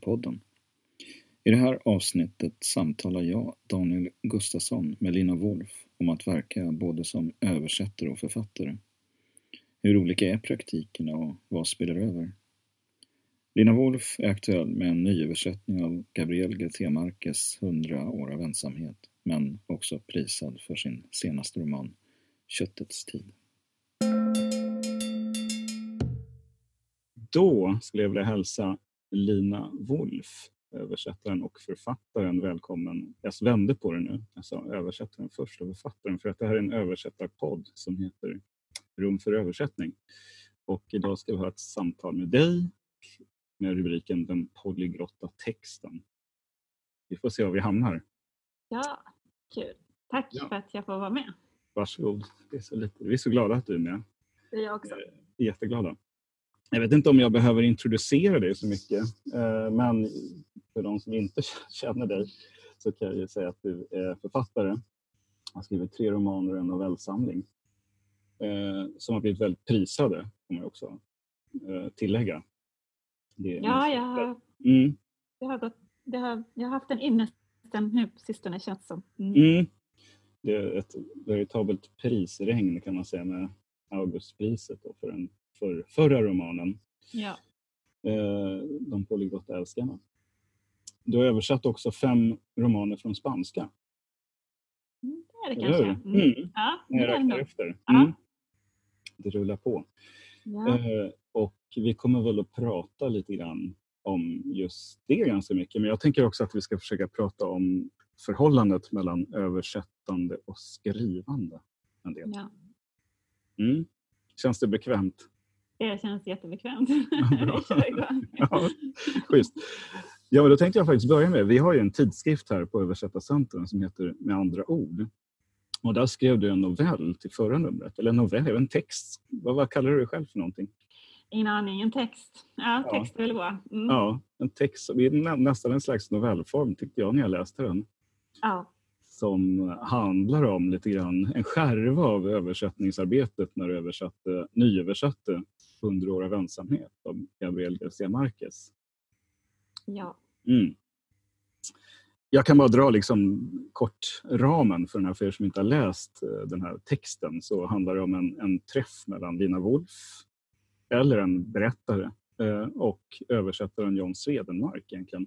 Filmpodden. I det här avsnittet samtalar jag, Daniel Gustafsson, med Lina Wolf om att verka både som översättare och författare. Hur olika är praktikerna och vad spelar över? Lina Wolf är aktuell med en nyöversättning av Gabriel García Márquez 100 år av ensamhet, men också prisad för sin senaste roman Köttets tid. Då skulle jag vilja hälsa Lina Wolf, översättaren och författaren, välkommen. Jag vände på det nu. Jag sa översättaren först och författaren för att det här är en översättarpodd som heter Rum för översättning. Och idag ska vi ha ett samtal med dig med rubriken Den polyglotta texten. Vi får se var vi hamnar. Ja, kul. Tack Ja. för att jag får vara med. Varsågod. Det är så lite. Vi är så glada att du är med. Det är jag också. Eh, Jätteglada. Jag vet inte om jag behöver introducera dig så mycket, eh, men för de som inte känner dig så kan jag ju säga att du är författare. har skrivit tre romaner och en novellsamling eh, som har blivit väldigt prisade, får man också eh, tillägga. Ja, jag har, Mm, det har gått, det har, jag har haft en ynnesten nu på sistone känns det som. Mm. mm. Det är ett veritabelt prisregn kan man säga med Augustpriset då för den för, förra romanen. Ja. eh, De polyglotta älskarna. Du har översatt också fem romaner från spanska. Mm, det är det Eller kanske. Mm. Mm. Ja, det Jag räknar efter. Mm. Det rullar på. Ja. Eh, och vi kommer väl att prata lite grann om just det ganska mycket. Men jag tänker också att vi ska försöka prata om förhållandet mellan översättande och skrivande. En del. ja. Mm. Känns det bekvämt? Det känns jättebekvämt. bra. Ja, schysst. Ja, men då tänkte jag faktiskt börja med, vi har ju en tidskrift här på Översättarcentrum som heter Med andra ord. Och där skrev du en novell till förra numret, eller en novell, en text. Vad, vad kallar du dig själv för någonting? Ingen aning, en text. Ja, Ja. text är väl bra. Mm. Ja, en text, som är nä, nästan en slags novellform tyckte jag när jag läste den. Ja. Som handlar om lite grann en skärva av översättningsarbetet när du översatte, nyöversatte 100 år av ensamhet av Gabriel García Márquez. ja. Mm. Jag kan bara dra liksom kort ramen för den här, för er som inte har läst eh, den här texten, så handlar det om en, en träff mellan Lina Wolf, eller en berättare, eh, och översättaren John Swedenmark egentligen,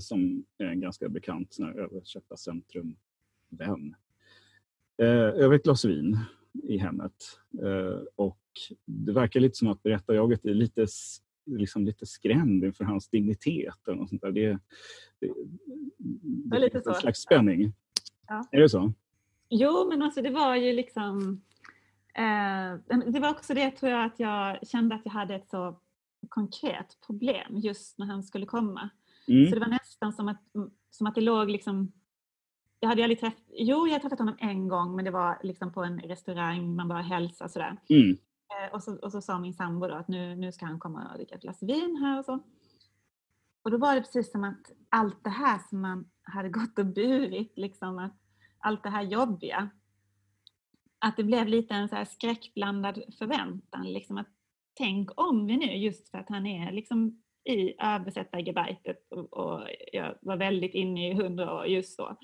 som är en ganska bekant översättarcentrum-vän. Eh, Över ett glas vin i hemmet. Eh, Och det verkar lite som att berättarjaget är lite liksom lite skrämd inför hans dignitet. Eller något sånt där. Det, det, det lite finns en så. slags spänning. Ja. Är det så? Jo, men alltså det var ju liksom... Eh, det var också det tror jag att jag kände att jag hade ett så konkret problem just när han skulle komma. Så Mm. det var nästan som att, som att det låg liksom... Jag hade aldrig träffat... Jo, jag hade träffat honom en gång men det var liksom på en restaurang, man bara hälsade sådär. Mm. Eh, och, så, och så sa min sambo då att nu, nu ska han komma och dricka ett glas vin här och så. Och då var det precis som att allt det här som man hade gått och burit, liksom att allt det här jobbiga, att det blev lite en så här skräckblandad förväntan. Liksom att tänk om vi nu, just för att han är liksom i översättargebaitet och, och jag var väldigt inne i hundra år just då,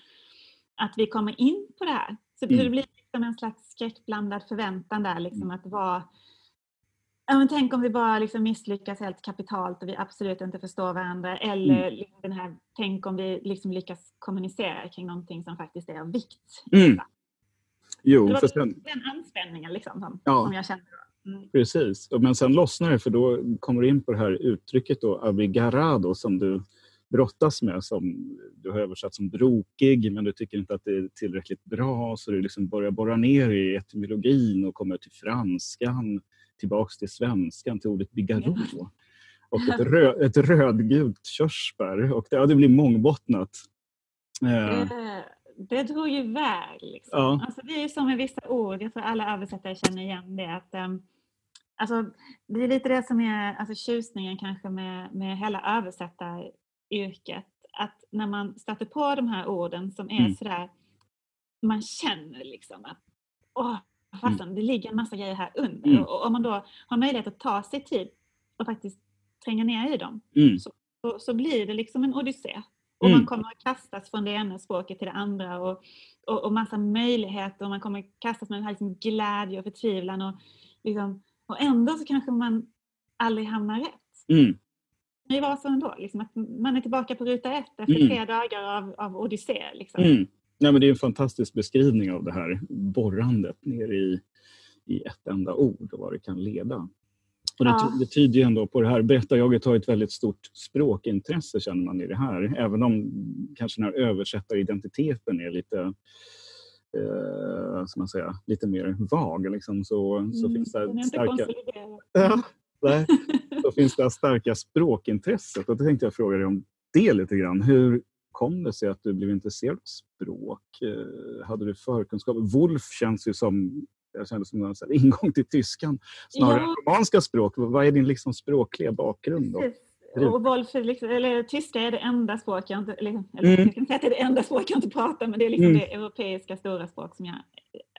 att vi kommer in på det här. Så det Mm. blir liksom en slags skräckblandad förväntan där, liksom att vara Ja, men tänk om vi bara liksom misslyckas helt kapitalt och vi absolut inte förstår varandra. Eller liksom den här, tänk om vi liksom lyckas kommunicera kring någonting som faktiskt är av vikt. Mm. Jo, Det var för sen, den anspänningen liksom som, Ja. som jag kände då. Mm. precis. Men sen lossnar det för då kommer du in på det här uttrycket då, abigarado, som du brottas med, som du har översatt som brokig, men du tycker inte att det är tillräckligt bra, så du liksom börjar borra ner i etymologin och kommer till franskan, tillbaks till svenskan, till ordet bigarro. Och ett, rö, ett rödgult körsbär. Och det, ja, det blir mångbottnat. Eh, Det, drog ju iväg. Liksom. Ja. Alltså, det är ju som med vissa ord, jag tror alla översättare känner igen det. Att, ehm, alltså, det är lite det som är alltså, tjusningen kanske med, med hela översättaryrket. Att när man stöter på de här orden som är Mm. sådär, man känner liksom att åh, fasen, det ligger en massa grejer här under. Mm. Och, om man då har möjlighet att ta sig tid och faktiskt tränga ner i dem Mm. så, så blir det liksom en odyssé. Och Mm. man kommer att kastas från det ena språket till det andra och, och, och massa möjligheter och man kommer att kastas med den här liksom glädje och förtvivlan och, liksom, och ändå så kanske man aldrig hamnar rätt. Mm. Det var så ändå, liksom, att man är tillbaka på ruta ett efter Mm. tre dagar av, av odyssé. Liksom. Mm. Nej, men det är en fantastisk beskrivning av det här borrandet ner i, i ett enda ord och vad det kan leda. Och det, Ja. det tyder ju ändå på det här. Berättarjaget har ett väldigt stort språkintresse känner man i det här. Även om kanske den här översättaridentiteten är lite eh, ska man säga, lite mer vag. Liksom, så, så Mm, finns det starka... Ja, nej. så finns det starka språkintresset. Och då tänkte jag fråga dig om det lite grann. Hur kom det sig att du blev intresserad av språk? Eh, Hade du förkunskap? Wolf känns ju som jag kände som en ingång till tyskan snarare Ja. än romanska språk. Vad är din liksom språkliga bakgrund? Då? Precis. Och Wolf, liksom, eller tyska är det enda språk jag inte, eller, eller Mm. jag kan säga att det är det enda språk jag inte pratar, men det är liksom Mm. det europeiska stora språk som jag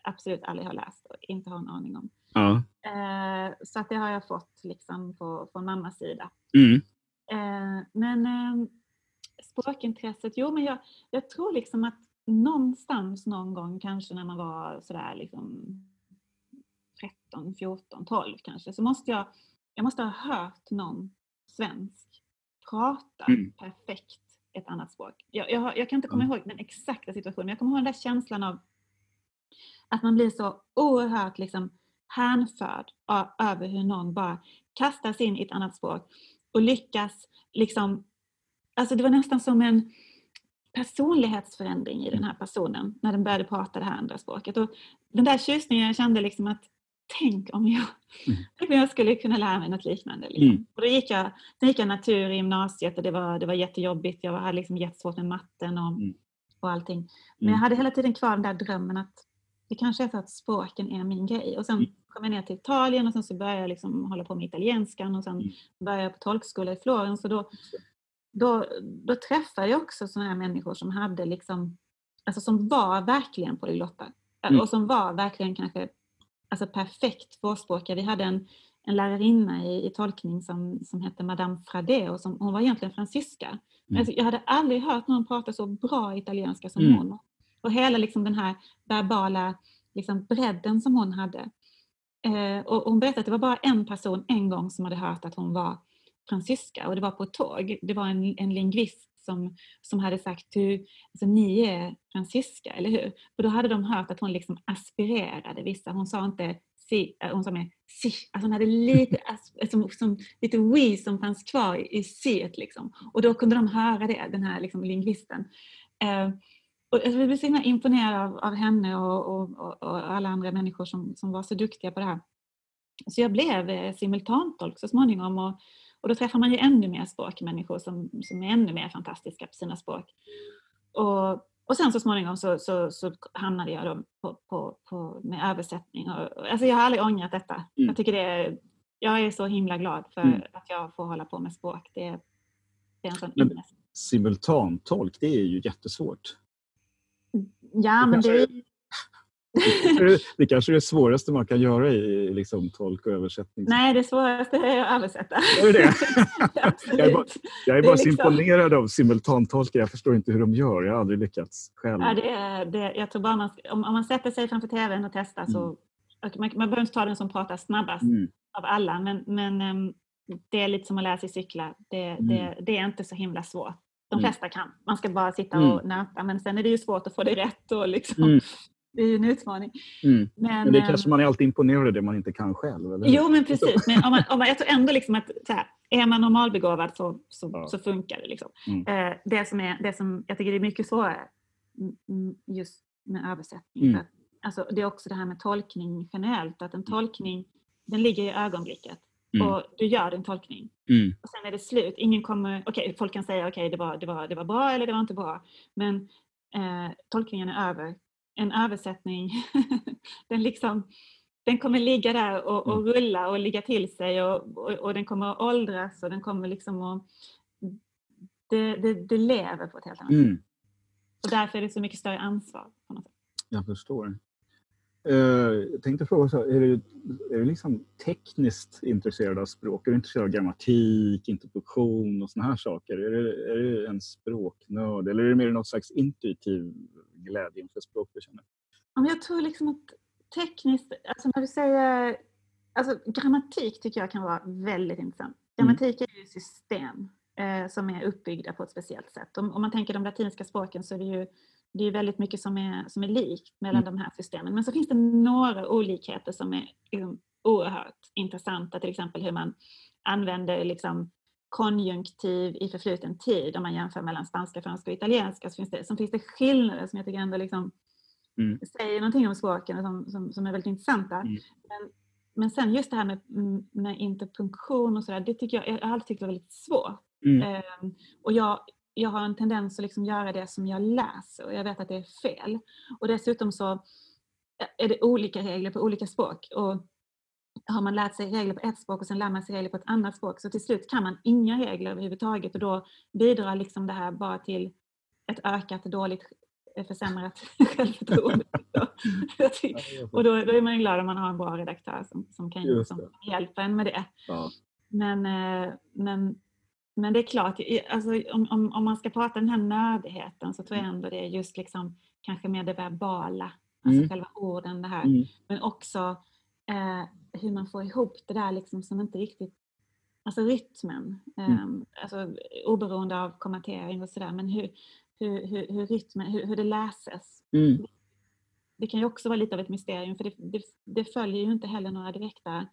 absolut aldrig har läst och inte har en aning om. Ja. Eh, så att det har jag fått liksom på, från mammas sida. Mm. Eh, men eh, språkintresset, jo men jag, jag tror liksom att någonstans någon gång kanske när man var sådär liksom 13, 14, 12 kanske så måste jag, jag måste ha hört någon svensk prata Mm. perfekt ett annat språk. Jag, jag, jag kan inte komma Mm. ihåg den exakta situationen jag kommer ihåg den där känslan av att man blir så oerhört liksom hänförd a- över hur någon bara kastas in i ett annat språk och lyckas liksom, alltså det var nästan som en personlighetsförändring i den här personen när den började prata det här andra språket. Och den där tjusningen jag kände liksom att tänk om jag, Mm. jag skulle kunna lära mig något liknande. Liksom. Mm. Och då gick jag, sen gick jag natur i gymnasiet och det var, det var jättejobbigt. Jag hade liksom jättesvårt med matten och, Mm. och allting. Men Mm. jag hade hela tiden kvar den där drömmen att det kanske är så att språken är min grej. Och sen Mm. kom jag ner till Italien och sen så började jag liksom hålla på med italienskan och sen Mm. började jag på tolkskola i Florens. Och då, då, då träffade jag också sådana här människor som hade liksom, alltså som var verkligen polyglotta. Mm. Och som var verkligen kanske alltså perfekt tvåspråkiga. Vi hade en, en lärarinna i, i tolkning som, som hette Madame Frade och som, hon var egentligen fransyska. Mm. alltså, jag hade aldrig hört någon prata så bra italienska som Mm. hon. Och hela liksom den här verbala liksom bredden som hon hade. Eh, och hon berättade att det var bara en person en gång som hade hört att hon var fransyska och det var på ett tåg. Det var en, en lingvist som, som hade sagt du, alltså, ni är fransyska, eller hur? Och då hade de hört att hon liksom aspirerade vissa. Hon sa inte si, äh, hon sa mer si. Alltså hon hade lite, som, som, lite we som fanns kvar i, i siet liksom. Och då kunde de höra det, den här liksom, lingvisten. Eh, och jag blev så himla imponerad av, av henne och, och, och, och alla andra människor som, som var så duktiga på det här. Så jag blev eh, simultantolk så småningom och, och då träffar man ju ännu mer språkmänniskor som, som är ännu mer fantastiska på sina språk. Och, och sen så småningom så, så, så hamnade jag då på, på, på, med översättning. Och, alltså jag har aldrig ångrat detta. Mm. Jag, tycker det är, jag är så himla glad för Mm. att jag får hålla på med språk. Det, är- det är en sån Men-. Simultantolk, det är ju jättesvårt. Ja, men det är Det kanske är det svåraste man kan göra i liksom, tolk och översättning. Nej, det svåraste är att översätta. Är det. Jag är bara- Jag är bara är så liksom- imponerad av simultantolkar. Jag förstår inte hur de gör. Jag har aldrig lyckats själv. Ja, det är, det, jag tror bara man, om, om man sätter sig framför tvn och testar så och man, man behöver inte ta den som pratar snabbast Mm. av alla, men, men ehm, det är lite som att lära sig cykla. Det, det, det är inte så himla svårt. De Mm. flesta kan. Man ska bara sitta Mm. och nöta, men sen är det ju svårt att få det rätt. Och liksom, Mm. Det är ju en utmaning. Mm. Men, Men det kanske man är alltid imponerad av det man inte kan själv. Eller? Jo, men precis. Men om man, om man, jag tror ändå liksom att så här, är man normalbegåvad så, så, Ja. så funkar det. Liksom. Mm. Eh, det, som är, det som jag tycker är mycket svårare mm, mm, just med översättning. Mm. Att, alltså, det är också det här med tolkning generellt. Att en tolkning den ligger i ögonblicket. Mm. Och du gör din tolkning. Mm. Och sen är det slut. Ingen kommer, okej, folk kan säga okej det, var, det, var, det var bra eller det var inte bra. Men eh, tolkningen är över. En översättning, den, liksom, den kommer ligga där och, och rulla och ligga till sig och, och, och den kommer att åldras och den kommer liksom att... Det, det, det lever på ett helt annat sätt. Mm. Och därför är det så mycket större ansvar. På något sätt. Jag förstår. Eh, jag tänkte fråga, så, är, du, är du liksom tekniskt intresserad av språk? Är du intresserad av grammatik, interpunktion och såna här saker? Är du, är du en språknörd eller är det mer något slags intuitiv glädje inför språk du känner? Jag tror liksom att tekniskt, alltså när du säger Alltså, grammatik tycker jag kan vara väldigt intressant. Mm. Grammatik är ju system eh, som är uppbyggda på ett speciellt sätt. Om, om, man tänker de latinska språken så är det ju det är väldigt mycket som är, som är likt mellan mm. de här systemen. Men så finns det några olikheter som är liksom, oerhört intressanta. Till exempel hur man använder liksom, konjunktiv i förfluten tid om man jämför mellan spanska, franska och italienska. Så finns det, så finns det skillnader som jag tycker ändå liksom, mm. säger någonting om språken som, som, som är väldigt intressanta. Mm. Men, men sen just det här med, med interpunktion och sådär, det tycker jag, jag har alltid tyckt var väldigt svårt. Mm. Um, och jag, jag har en tendens att liksom göra det som jag läser och jag vet att det är fel. Och dessutom så är det olika regler på olika språk. Och har man lärt sig regler på ett språk och sen lär man sig regler på ett annat språk så till slut kan man inga regler överhuvudtaget och då bidrar liksom det här bara till ett ökat dåligt försämrat självförtroende. och då, då, är man glad om man har en bra redaktör som, som kan som hjälpa en med det. Ja. Men, eh, men, men det är klart, alltså, om, om, om man ska prata den här nördigheten så tror jag ändå det är just liksom kanske mer det verbala, alltså mm. själva orden det här. Mm. Men också eh, hur man får ihop det där liksom som inte riktigt Alltså rytmen, mm. eh, alltså, oberoende av kommentering och sådär, men hur, hur, hur, hur, rytmen, hur, hur det läses. Mm. Det kan ju också vara lite av ett mysterium för det, det, det följer ju inte heller några direkta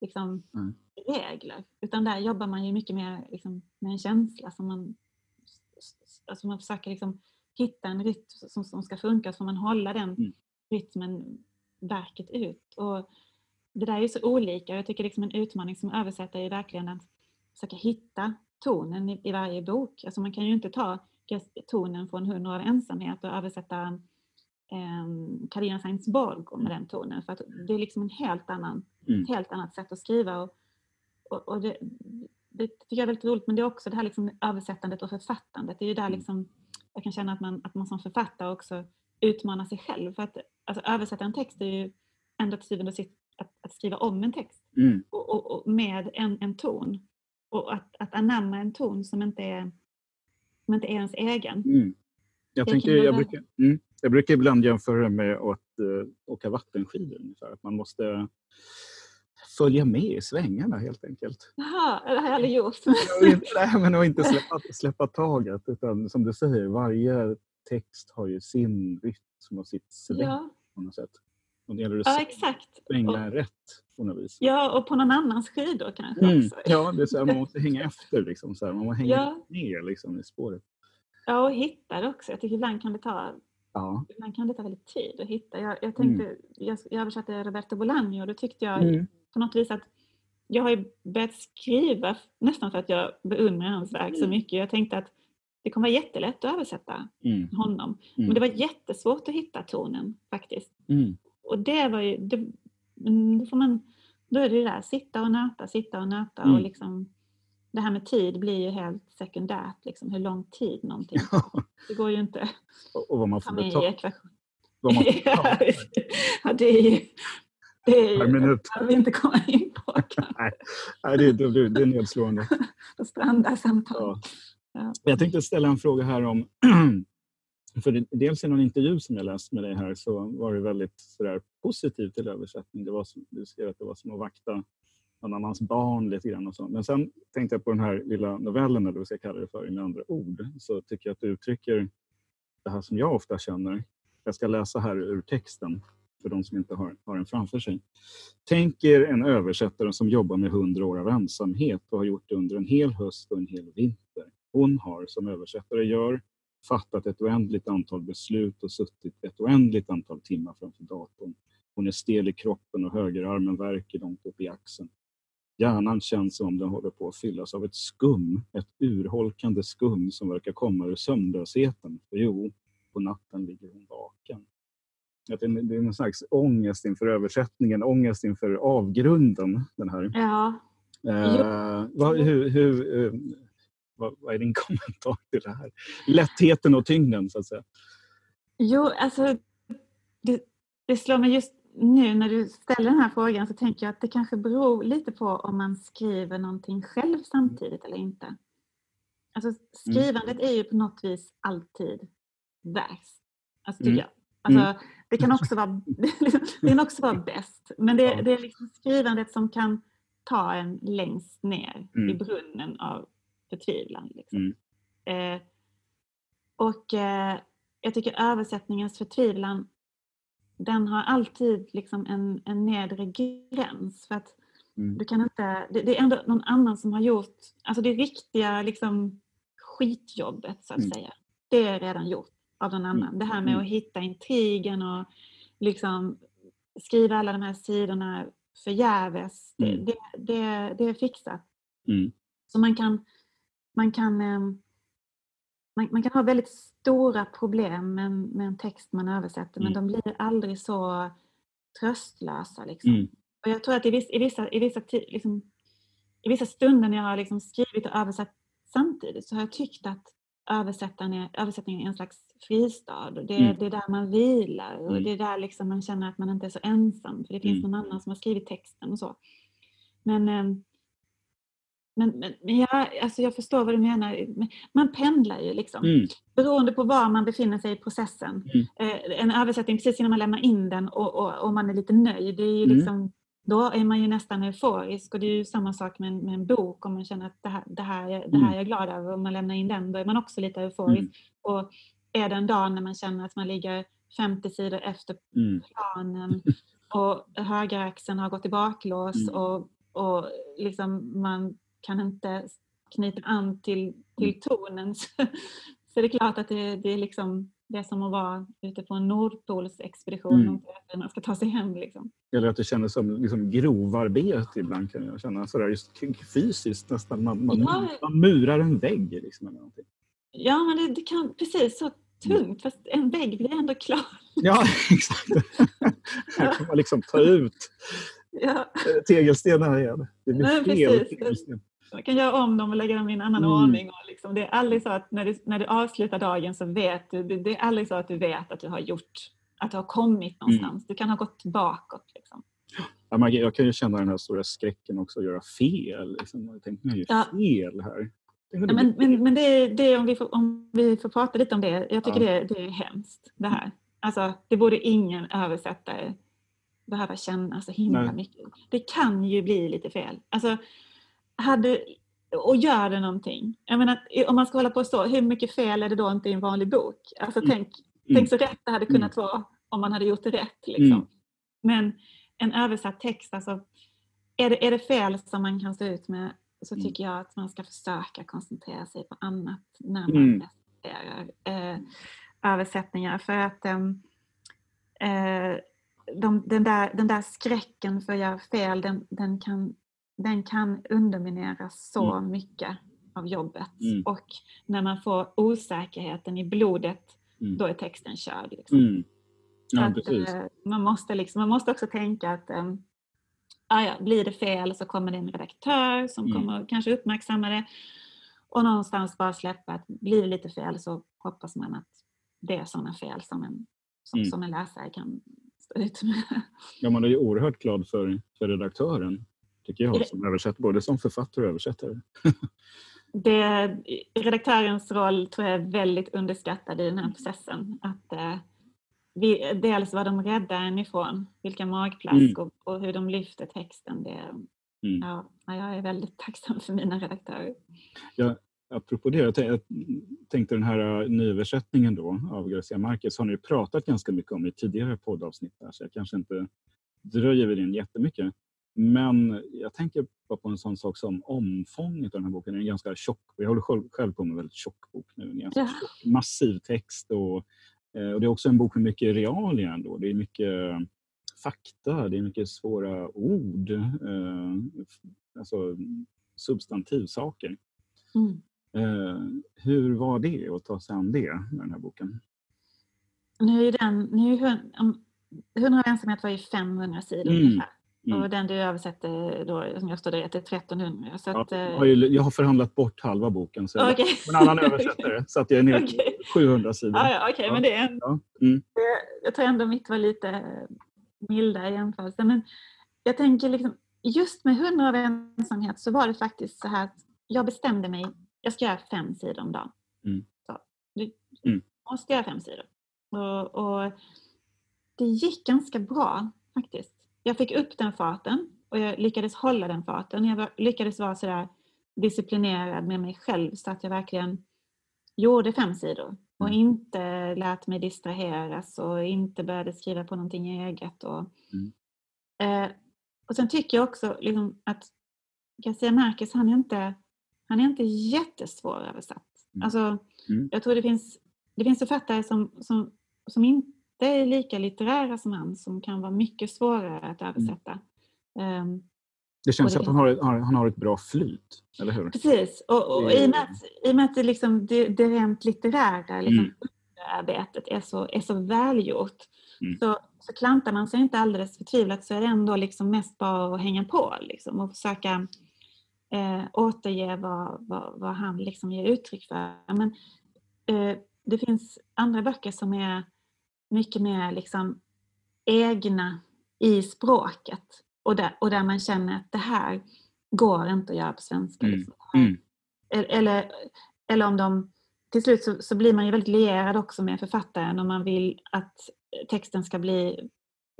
liksom, mm. regler. Utan där jobbar man ju mycket mer liksom, med en känsla som man, alltså man försöker liksom, hitta en rytm som, som ska funka så man hålla den mm. rytmen verket ut. Och det där är ju så olika jag tycker liksom en utmaning som översättare är verkligen att försöka hitta tonen i, i varje bok. Alltså man kan ju inte ta tonen från Hundra av ensamhet och översätta Carina um, Sainz Borg med den tonen. För att det är liksom en helt annan, mm. helt annat sätt att skriva. Och, och, och det, det, tycker jag är väldigt roligt, men det är också det här liksom översättandet och författandet. Det är ju där mm. liksom, jag kan känna att man, att man som författare också utmanar sig själv. För att alltså, översätta en text är ju ändå till syvende och sist att, att, skriva om en text mm. och, och, och, med en, en ton. Och att, att anamma en ton som inte är som inte är ens egen. Mm. Jag, tänker, jag, brukar, mm, jag brukar ibland jämföra med att uh, åka vattenskidor. Ungefär. Att man måste följa med i svängarna helt enkelt. Jaha, det har jag aldrig gjort. Nej, men att inte släppa, släppa taget. Utan som du säger, varje text har ju sin rytm och sitt sväng ja. på något sätt. Och det gäller att ja, exakt. svänga och, rätt på något vis. Ja, och på någon annans skidor kanske mm. också. Ja, det är så här, man måste hänga efter. Liksom, så här. Man måste hänga ja. ner liksom, i spåret. Ja, och hitta det också. Jag tycker ibland kan det ta Ja. Ibland kan det ta väldigt tid att hitta. Jag, jag tänkte, mm. jag, jag översatte Roberto Bolaño och då tyckte jag mm. på något vis att jag har ju börjat skriva nästan för att jag beundrar hans verk så mm. mycket. Jag tänkte att det kommer vara jättelätt att översätta mm. honom. Men mm. det var jättesvårt att hitta tonen faktiskt. Och det var ju, det, då, får man, då är det där, sitta och nöta, sitta och nöta mm. och liksom det här med tid blir ju helt sekundärt, liksom, hur lång tid någonting ja. Det går ju inte och, och vad man får betala. Betala. ja, det är ju det är ju, minut. vi inte komma in på. Nej, Nej det, det, det är nedslående. Då strandar samtalet. Ja. Ja. Jag tänkte ställa en fråga här om för dels i någon intervju som jag läst med dig här så var du väldigt sådär positiv till översättning. Det var som, du skrev att det var som att vakta någon annans barn lite grann och så. Men sen tänkte jag på den här lilla novellen, eller vad ska jag kalla det för, med andra ord, så tycker jag att du uttrycker det här som jag ofta känner. Jag ska läsa här ur texten för de som inte har, har den framför sig. Tänk er en översättare som jobbar med hundra år av ensamhet och har gjort det under en hel höst och en hel vinter. Hon har, som översättare gör, fattat ett oändligt antal beslut och suttit ett oändligt antal timmar framför datorn. Hon är stel i kroppen och högerarmen värker långt upp i axeln. Hjärnan känns som om den håller på att fyllas av ett skum, ett urholkande skum som verkar komma ur sömnlösheten. För jo, på natten ligger hon vaken. Att det är en slags ångest inför översättningen, ångest inför avgrunden. Den här. Ja. Eh, vad, hur, hur, eh, vad, vad, är din kommentar till det här? Lättheten och tyngden så att säga. Jo, alltså det, det slår mig just nu när du ställer den här frågan så tänker jag att det kanske beror lite på om man skriver någonting själv samtidigt eller inte. Alltså skrivandet är ju på något vis alltid värst. Alltså, tycker Mm. jag. Alltså, Mm. det, kan också vara, det kan också vara bäst. Men det, Ja. det är liksom skrivandet som kan ta en längst ner i Mm. brunnen av förtvivlan. Liksom. Mm. Eh, och eh, jag tycker översättningens förtvivlan den har alltid liksom en, en nedre gräns. För att Mm. du kan inte, det, det är ändå någon annan som har gjort, alltså det riktiga liksom, skitjobbet så att Mm. säga. Det är redan gjort av någon annan. Det här med Mm. att hitta intrigen och liksom skriva alla de här sidorna förgäves. Det, Mm. det, det, det är fixat. Mm. Så man kan, man kan, ehm, man, man kan ha väldigt stora problem med, en- med en text man översätter men Mm. de blir aldrig så tröstlösa. Liksom. Mm. Och jag tror att i vissa, i vissa, i vissa, liksom, i vissa stunder när jag har liksom skrivit och översatt samtidigt så har jag tyckt att översättaren är, översättningen är en slags fristad. Och det, Mm. det är där man vilar och Mm. det är där liksom man känner att man inte är så ensam för det finns Mm. någon annan som har skrivit texten och så. Men, ehm, men, men, men jag, alltså jag förstår vad du menar. Men Man pendlar ju liksom. Mm. Beroende på var man befinner sig i processen. Mm. Eh, en översättning precis innan man lämnar in den och, och, och man är lite nöjd. Det är ju Mm. liksom, då är man ju nästan euforisk. Och det är ju samma sak med en, med en bok. Om man känner att det här, det, här, är- det här Mm. är jag glad över och man lämnar in den. Då är man också lite euforisk. Mm. Och är det en dag när man känner att man ligger 50 sidor efter Mm. planen och högeraxeln har gått i baklås och, och liksom man kan inte knyta an till, till Mm. tonen så, så är det klart att det, det är liksom det är som att vara ute på en Nordpolsexpedition Mm. och man ska ta sig hem. Liksom. Eller att det kändes som liksom grovarbete ibland kan jag känna. Sådär just fysiskt nästan. Man, man, Ja. man murar en vägg. Liksom, eller någonting. Ja, men det, det kan precis så tungt fast en vägg blir ändå klar. Ja, exakt. Här kan man liksom ta ut Ja, eh, tegelstenarna igen. Det blir Ja, fel tegelsten. Man kan göra om dem och lägga dem i en annan Mm. ordning. Och liksom, det är aldrig så att när du, när du avslutar dagen så vet du, det, är aldrig så att du vet att du har gjort, att du har kommit Mm. någonstans. Du kan ha gått bakåt. Liksom. Ja, jag kan ju känna den här stora skräcken också att göra fel. Liksom. Jag tänkte, jag gör Ja. fel här. Ja, men men, men det, är- det är om, vi får, om vi får prata lite om det. Jag tycker Ja. det, det är hemskt det här. Alltså, det borde ingen översättare behöva känna så himla Nej. mycket. Det kan ju bli lite fel. Alltså, hade, och gör det någonting. Jag menar, om man ska hålla på så, hur mycket fel är det då inte i en vanlig bok? Alltså, Mm. tänk, Mm. tänk så rätt det hade kunnat vara om man hade gjort det rätt. Liksom. Mm. Men en översatt text, alltså, är, det, är det fel som man kan stå ut med så Mm. tycker jag att man ska försöka koncentrera sig på annat när man Mm. eh, översättningar. För att ehm, eh, de, den, där, den där skräcken för att göra fel, den, den, kan, den kan underminera så mycket av jobbet. Mm. Och när man får osäkerheten i blodet, Mm. då är texten körd. Liksom. Mm. Ja, att, eh, man, måste liksom, man måste också tänka att um, ja, blir det fel så kommer det en redaktör som Mm. kommer kanske uppmärksamma det. Och någonstans bara släppa att blir det lite fel så hoppas man att det är sådana fel som en, som, Mm. som en läsare kan stå ut med. Ja, man är ju oerhört glad för, för redaktören, tycker jag, som översätter, både som författare och översättare. Det, redaktörens roll tror jag är väldigt underskattad i den här processen. Att, eh, vi, dels vad de räddar en ifrån, vilka magplask Mm. och, och hur de lyfter texten. Det, Mm. ja, ja, jag är väldigt tacksam för mina redaktörer. Apropå det, jag jag tänkte den här äh, nyöversättningen då av Garcia Marquez har ni pratat ganska mycket om i tidigare poddavsnitt där, så jag kanske inte dröjer vid den jättemycket. Men jag tänker bara på en sån sak som omfånget av den här boken. Den är ganska tjock. Jag håller själv, själv på med en väldigt tjock bok nu. En ganska Ja. tjock, massiv text och, eh, och det är också en bok med mycket realia ändå. Det är mycket fakta, det är mycket svåra ord, eh, alltså substantivsaker. Mm. Eh, hur var det att ta sig an det med den här boken? Nu är den, nu är hun- om- 100 ensamhet var ju 500 sidor Mm. ungefär. Mm. Och den du översätter då, som jag där, är 1300. Så Ja, att, eh, jag, har ju, jag har förhandlat bort halva boken så jag okej. en annan översättare så att jag är nere Okej. 700 sidor. Ja, ja, okej, Ja. men det är en, Ja. Mm. jag tror ändå mitt var lite milda jämförelse. Men jag tänker liksom, just med 100 av ensamhet så var det faktiskt så här att jag bestämde mig, jag ska göra fem sidor om dagen. Mm. Så, du Mm. måste göra fem sidor. Och, och det gick ganska bra faktiskt. Jag fick upp den farten och jag lyckades hålla den farten. Jag var, lyckades vara sådär disciplinerad med mig själv så att jag verkligen gjorde fem sidor och Mm. inte lät mig distraheras och inte började skriva på någonting eget. Och, Mm. eh, och sen tycker jag också liksom att Garcia Marquez, han är inte, han är inte jättesvår översatt. Mm. Alltså, Mm. Jag tror det finns, det finns författare som, som, som inte är lika litterära som han som kan vara mycket svårare att översätta. Ehm, Det känns Och att det- han har, ett- han har ett bra flyt, eller hur? Precis, och, och i och med att, i och med att det, liksom, det, det rent litterära liksom, Mm. arbetet är så, är så välgjort Mm. så, så klantar man sig inte alldeles förtvivlat så är det ändå liksom mest bara att hänga på liksom, och försöka eh, återge vad, vad, vad han liksom ger uttryck för. Men, eh, det finns andra böcker som är mycket mer liksom, egna i språket och där, och där man känner att det här går inte att göra på svenska. Mm. Liksom. Mm. eller, eller om de... Till slut så, så blir man ju väldigt lierad också med författaren om man vill att texten ska bli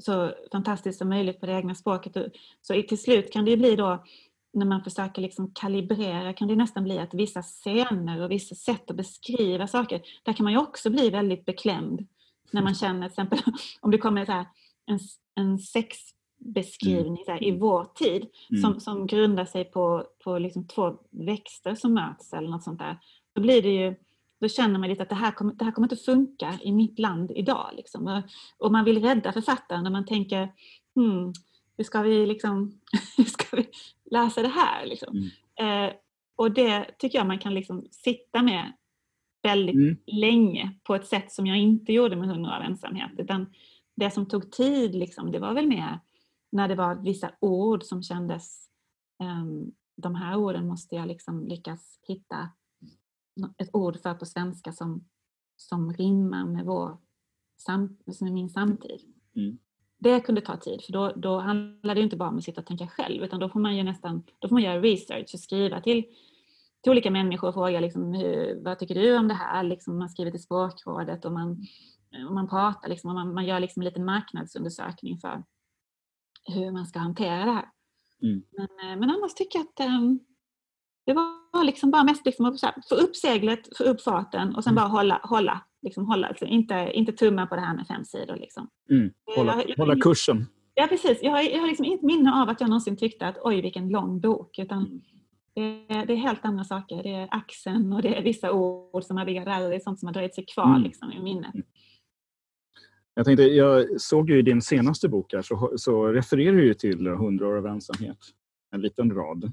så fantastisk som möjligt på det egna språket. Och- Så till slut kan det ju bli då, när man försöker liksom kalibrera, kan det nästan bli att vissa scener och vissa sätt att beskriva saker, där kan man ju också bli väldigt beklämd. När man känner till exempel, om det kommer så här, en, en sexbeskrivning så här, i vår tid, Mm. som, som grundar sig på, på liksom två växter som möts eller något sånt där. Då blir det ju, då känner man lite att det här kommer, det här kommer inte funka i mitt land idag. Liksom. Och, och man vill rädda författaren och man tänker, hmm, hur ska vi liksom, hur ska vi läsa det här? Liksom? Eh, och det tycker jag man kan liksom sitta med väldigt Mm. länge på ett sätt som jag inte gjorde med 100 av ensamhet. Utan det som tog tid, liksom, det var väl mer när det var vissa ord som kändes, ehm, de här orden måste jag liksom lyckas hitta ett ord för på svenska som, som rimmar med, vår, sam, med min samtid. Mm. Det kunde ta tid, för då, då handlar det inte bara om att sitta och tänka själv, utan då får man ju nästan då får man göra research och skriva till, till olika människor och fråga liksom, hur, vad tycker du om det här? Liksom, man skriver till språkrådet och man, och man pratar, liksom, och man, man gör liksom en liten marknadsundersökning för hur man ska hantera det här. Mm. Men, eh, men annars tycker jag att ehm, det var liksom bara mest liksom att få upp seglet, få upp farten och sen Mm. bara hålla, hålla, liksom hålla alltså inte, inte tumma på det här med fem sidor. Liksom. Mm. Hålla, Jag- jag- hålla kursen. Ja precis, jag har, jag har liksom inte minne av att jag någonsin tyckte att oj vilken lång bok. Utan Mm. Det, är- det är helt andra saker. Det är axeln och det är vissa ord som där och det är sånt som har dröjt sig kvar Mm. liksom, i minnet. Jag, tänkte, jag såg ju i din senaste bok här, så, så refererar du till 100 år av ensamhet. En liten rad.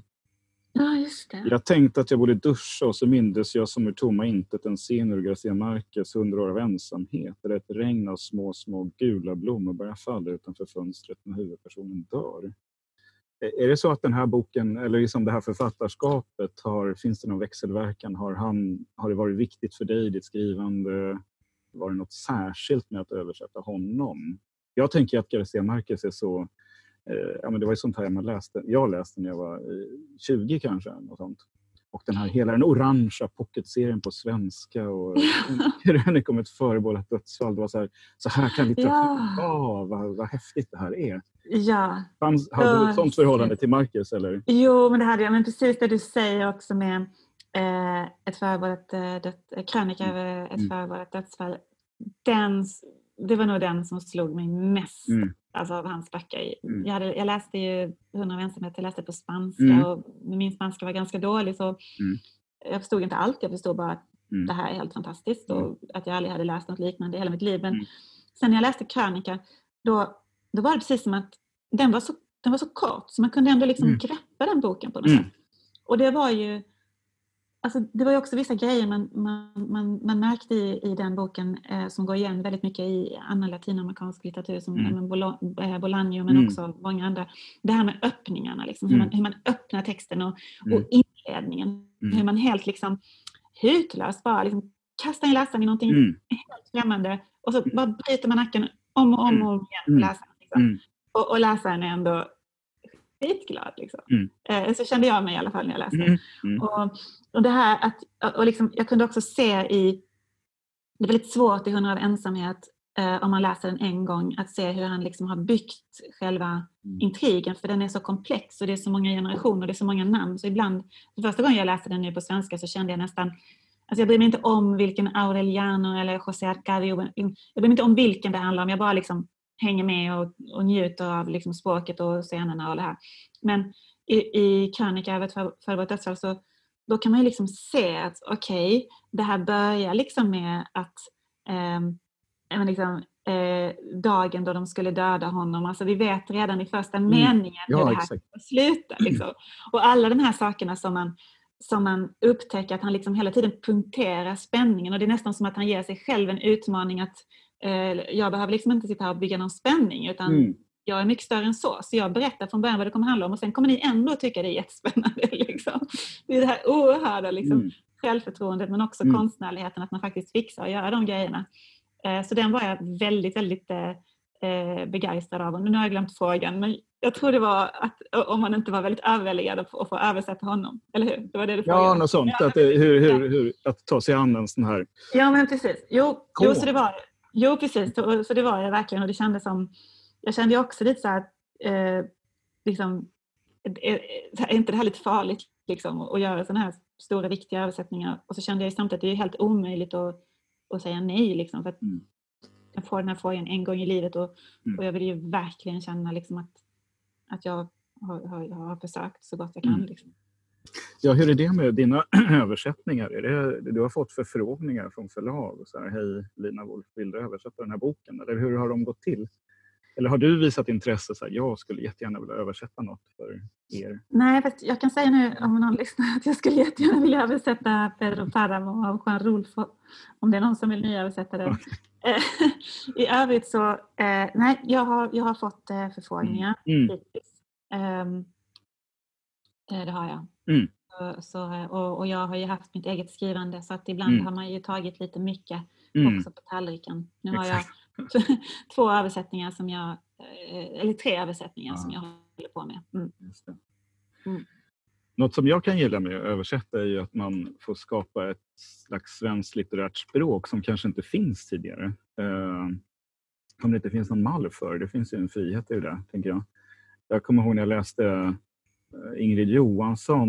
Ja just det. Jag tänkte att jag borde duscha och så mindes jag som ur tomma intet en scen ur Garcia Marquez 100 år av ensamhet. Där ett regn av små, små gula blommor börjar falla utanför fönstret när huvudpersonen dör. Eh, är det så att den här boken, eller liksom det här författarskapet, har, finns det någon växelverkan? Har, han, har det varit viktigt för dig i ditt skrivande? Var det något särskilt med att översätta honom? Jag tänker att Garcia Marquez är så eh, ja, men det var ju sånt här man läste. Jag läste när jag var eh, 20 kanske. Något sånt. Och den här hela den orangea pocketserien på svenska och krönika om ett förebådat dödsfall. Det var så här, så här kan litteratur Ja. vara. Vad, vad häftigt det här är. Ja, Fanns, hade du Ja, ett sånt förhållande till Marcus? Eller? jo men det hade jag. Men precis det du säger också med eh, ett förebådat eh, död, eh, krönika över ett Mm. förebådat dödsfall. Den, det var nog den som slog mig mest. Mm. Alltså av hans böcker. Mm. Jag, hade, jag läste ju 100 av ensamhet, jag läste på spanska Mm. och min spanska var ganska dålig så jag förstod inte allt. Jag förstod bara att Mm. det här är helt fantastiskt och att jag aldrig hade läst något liknande i hela mitt liv. Men Mm. sen när jag läste krönika då, då var det precis som att den var så, den var så kort så man kunde ändå liksom Mm. greppa den boken på något Mm. sätt. Och det var ju Alltså, det var ju också vissa grejer man, man, man, man märkte i, i den boken eh, som går igen väldigt mycket i annan latinamerikansk litteratur som Mm. mm. Bolo- eh, Bolaño men Mm. också många andra. Det här med öppningarna, liksom, hur, Mm. man, hur man öppnar texten och, Mm. och inledningen. Mm. Hur man helt liksom hutlöst bara liksom kastar in läsaren i någonting Mm. helt främmande och så bara bryter man nacken om och om Mm. och om igen på Mm. läsaren. Liksom. Mm. Och, och läsaren är ändå skitglad. Liksom. Mm. Eh, så kände jag mig i alla fall när jag läste mm. mm. Och, och det här att, och liksom, jag kunde också se i, det är väldigt svårt i Hundra av ensamhet eh, om man läser den en gång, att se hur han liksom har byggt själva mm. intrigen, för den är så komplex och det är så många generationer och det är så många namn. Så ibland, första gången jag läste den nu på svenska så kände jag nästan Alltså jag bryr mig inte om vilken Aureliano eller José Arcadio, jag bryr mig inte om vilken det handlar om, jag bara liksom hänger med och, och njuter av liksom språket och scenerna och det här. Men i, i krönika över ett förberett dödsfall så då kan man ju liksom se att okej, okay, det här börjar liksom med att eh, liksom, eh, dagen då de skulle döda honom. Alltså vi vet redan i första mm. meningen ja, hur det här exakt. slutar. Liksom. Och alla de här sakerna som man, som man upptäcker att han liksom hela tiden punkterar spänningen och det är nästan som att han ger sig själv en utmaning att jag behöver liksom inte sitta här och bygga någon spänning utan mm. jag är mycket större än så. Så jag berättar från början vad det kommer handla om och sen kommer ni ändå tycka det är jättespännande. Liksom. Det är det här oerhörda liksom, mm. självförtroendet men också mm. konstnärligheten att man faktiskt fixar att göra de grejerna. Eh, så den var jag väldigt, väldigt eh, eh, begeistrad av. Och nu har jag glömt frågan, men jag tror det var att om man inte var väldigt överväldigad att få översätta honom. Eller hur? Det var det du frågade. Ja, något sånt. Att, hur, hur, hur, att ta sig an en sån här... Ja, men precis. Jo, jo så det var Jo, precis. Så, så det var jag verkligen. Och det kändes som... Jag kände också lite så här... Eh, liksom, är, är inte det här lite farligt liksom, att göra sådana här stora viktiga översättningar? Och så kände jag samtidigt att det är helt omöjligt att, att säga nej. Liksom, för att mm. Jag får den här frågan en gång i livet och, mm. och jag vill ju verkligen känna liksom, att, att jag har, har, har försökt så gott jag kan. Mm. Liksom. Ja, hur är det med dina översättningar? Är det, du har fått förfrågningar från förlag och så här, hej Lina Wolf, vill du översätta den här boken? Eller hur har de gått till? Eller har du visat intresse? Så här, jag skulle jättegärna vilja översätta något för er. Nej, fast jag kan säga nu om någon lyssnar att jag skulle jättegärna vilja översätta Pedro Páramo av Juan Rulfo. Om det är någon som vill nyöversätta det. Eh, I övrigt så, eh, nej, jag har, jag har fått eh, förfrågningar mm. mm. hittills. Um, det har jag. Mm. Så, och, och, jag har ju haft mitt eget skrivande så att ibland mm. har man ju tagit lite mycket mm. också på tallriken. Nu har jag två översättningar som jag, eh, eller tre översättningar ja. som jag håller på med. Mm. Mm. Något som jag kan gilla med att översätta är ju att man får skapa ett slags svenskt litterärt språk som kanske inte finns tidigare. Eh, om det inte finns någon mall för det. finns ju en frihet i det, tänker jag. Jag kommer ihåg när jag läste Eh, Ingrid Johansson,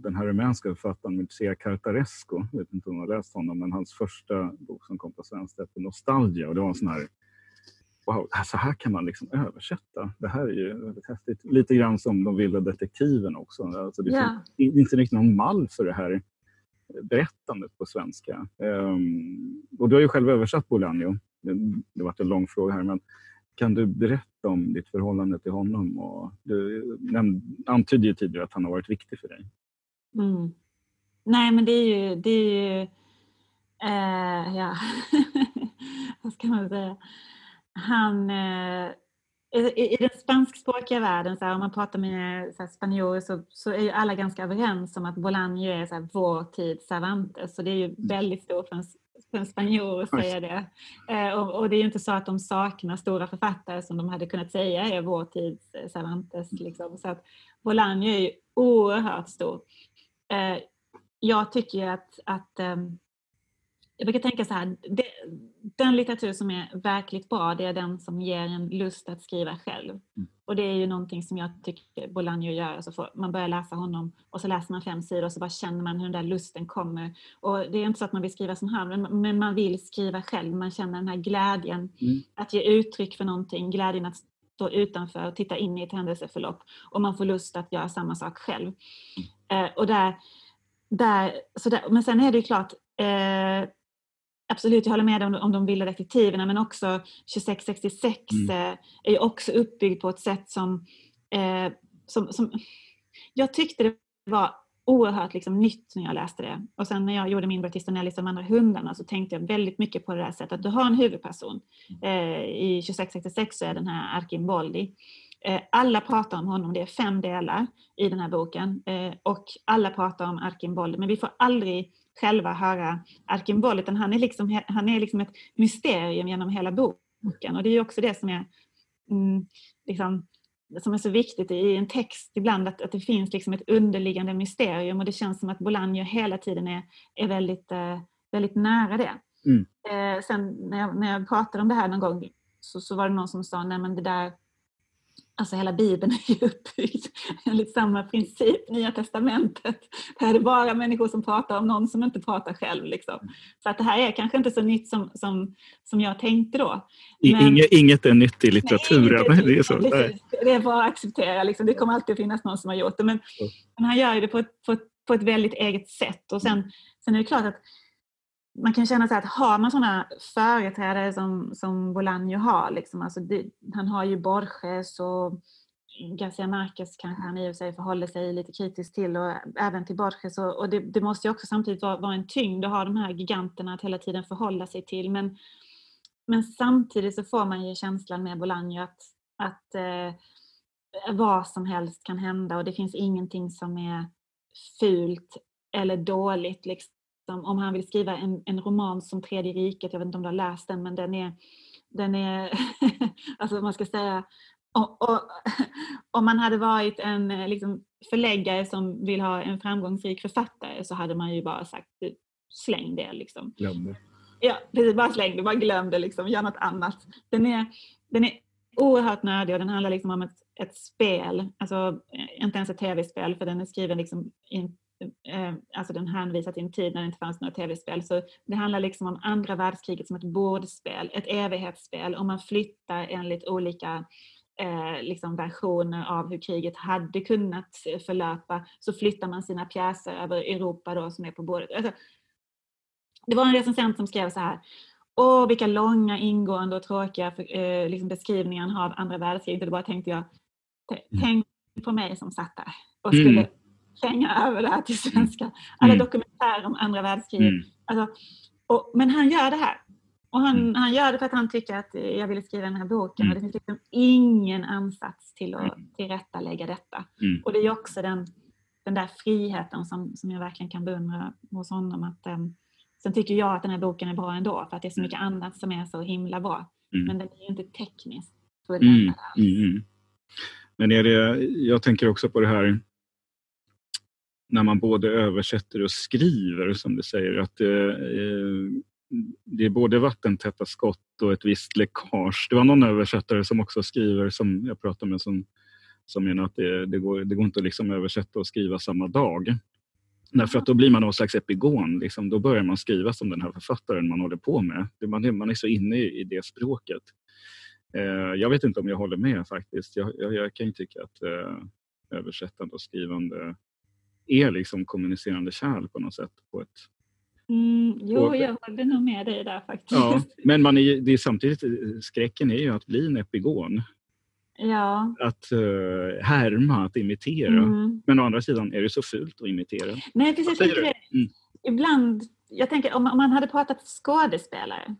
den här rumänska författaren Mircea Cartarescu, jag vet inte om du har läst honom, men hans första bok som kom på svenska hette Nostalgia och det var en sån här Wow, så här kan man liksom översätta. Det här är ju väldigt häftigt. Lite grann som De vilda detektiven också. Alltså det yeah. finns inte riktigt någon mall för det här berättandet på svenska. Um, och du har ju själv översatt Bolaño. Det, det varit en lång fråga här, men kan du berätta om ditt förhållande till honom? Och du antydde ju tidigare att han har varit viktig för dig. Mm. Nej, men det är ju, det är ju eh, ja, vad ska man säga? Han, eh, i, i den spanskspråkiga världen, så här, om man pratar med så här, spanjorer så, så är ju alla ganska överens om att Bolaño är så här, vår tids Cervantes. Så det är ju mm. väldigt stort för en för en spanjor att säga det. Eh, och, och, det är ju inte så att de saknar stora författare som de hade kunnat säga är vår tids eh, Cervantes. Liksom. Så att Bolaño är ju oerhört stor. Eh, jag tycker att, att ehm, jag brukar tänka så här, det, den litteratur som är verkligt bra, det är den som ger en lust att skriva själv. Mm. Och det är ju någonting som jag tycker Bolaño gör. Alltså får, man börjar läsa honom och så läser man fem sidor och så bara känner man hur den där lusten kommer. Och det är inte så att man vill skriva som han, men, men man vill skriva själv. Man känner den här glädjen mm. att ge uttryck för någonting, glädjen att stå utanför och titta in i ett händelseförlopp. Och man får lust att göra samma sak själv. Mm. Eh, och där, där, så där, men sen är det ju klart, eh, Absolut, jag håller med om, om de vilda detektiverna men också 2666 mm. Eh, är ju också uppbyggd på ett sätt som, eh, som, som jag tyckte det var oerhört liksom, nytt när jag läste det. Och sen när jag gjorde min Batista Nellis de andra hundarna så tänkte jag väldigt mycket på det där sättet att du har en huvudperson. Eh, I 2666 så är den här Arkin Boldi. Eh, alla pratar om honom, det är fem delar i den här boken eh, och alla pratar om Arkin Boldi men vi får aldrig själva höra Arkenboll, utan han är, liksom, han är liksom ett mysterium genom hela boken. Och det är också det som är mm, liksom, som är så viktigt i en text ibland, att, att det finns liksom ett underliggande mysterium och det känns som att Bolaño hela tiden är, är väldigt, eh, väldigt nära det. Mm. Eh, sen när jag, när jag pratade om det här någon gång så, så var det någon som sa, nej men det där Alltså hela Bibeln är ju uppbyggd enligt samma princip, Nya Testamentet. Det här är bara människor som pratar om någon som inte pratar själv. Liksom. Så att det här är kanske inte så nytt som, som, som jag tänkte då. Men, inget, inget är nytt i litteraturen. Nej, det, är så. det är bara att acceptera, liksom. det kommer alltid finnas någon som har gjort det. Men, men han gör det på ett, på, ett, på ett väldigt eget sätt. Och sen, sen är det klart att man kan känna så att har man sådana företrädare som, som Bolaño har, liksom, alltså det, han har ju Borges och Garcia Marquez kanske han i och för sig förhåller sig lite kritiskt till och även till Borges och, och det, det, måste ju också samtidigt vara, vara en tyngd att ha de här giganterna att hela tiden förhålla sig till. Men, men samtidigt så får man ju känslan med Bolaño att, att eh, vad som helst kan hända och det finns ingenting som är fult eller dåligt liksom, om han vill skriva en, en roman som Tredje riket, jag vet inte om du har läst den, men den är, den är alltså man ska säga, om man hade varit en liksom, förläggare som vill ha en framgångsrik författare så hade man ju bara sagt släng det. Liksom. Glöm det. Ja, precis, bara släng det, bara glöm det, liksom, gör något annat. Den är, den är oerhört nördig och den handlar liksom om ett, ett spel, alltså inte ens ett tv-spel för den är skriven liksom i en Eh, alltså den hänvisar till en tid när det inte fanns några tv-spel. Så det handlar liksom om andra världskriget som ett bordspel, ett evighetsspel. och man flyttar enligt olika eh, liksom versioner av hur kriget hade kunnat förlöpa så flyttar man sina pjäser över Europa då som är på bordet. Alltså, det var en recensent som skrev så här Åh, vilka långa, ingående och tråkiga eh, liksom beskrivningar han har av andra världskriget. Och då bara tänkte jag, tänk på mig som satt där och skulle mm kränga över det här till svenska. Alla mm. dokumentärer om andra världskriget. Mm. Alltså, och, men han gör det här. Och han, mm. han gör det för att han tycker att jag ville skriva den här boken. Och det finns liksom ingen ansats till att tillrättalägga detta. Och det är också den, den där friheten som, som jag verkligen kan beundra hos honom. Att, um, sen tycker jag att den här boken är bra ändå för att det är så mycket annat som är så himla bra. Mm. Men den är ju inte tekniskt fulländad mm. mm. Men är det, jag tänker också på det här när man både översätter och skriver, som du säger, att det, det är både vattentäta skott och ett visst läckage. Det var någon översättare som också skriver, som jag pratade med, som, som menar att det, det, går, det går inte att liksom översätta och skriva samma dag. Därför att då blir man någon slags epigon. Liksom. Då börjar man skriva som den här författaren man håller på med. Man är, man är så inne i det språket. Eh, jag vet inte om jag håller med faktiskt. Jag, jag, jag kan ju tycka att eh, översättande och skrivande är liksom kommunicerande kärl på något sätt. På ett, mm, jo, på, jag håller nog med dig där faktiskt. Ja, men man är, det är samtidigt, skräcken är ju att bli en epigon. Ja. Att uh, härma, att imitera. Mm. Men å andra sidan är det så fult att imitera. Nej, precis. Jag mm. Ibland, jag tänker om, om man hade pratat skådespelare,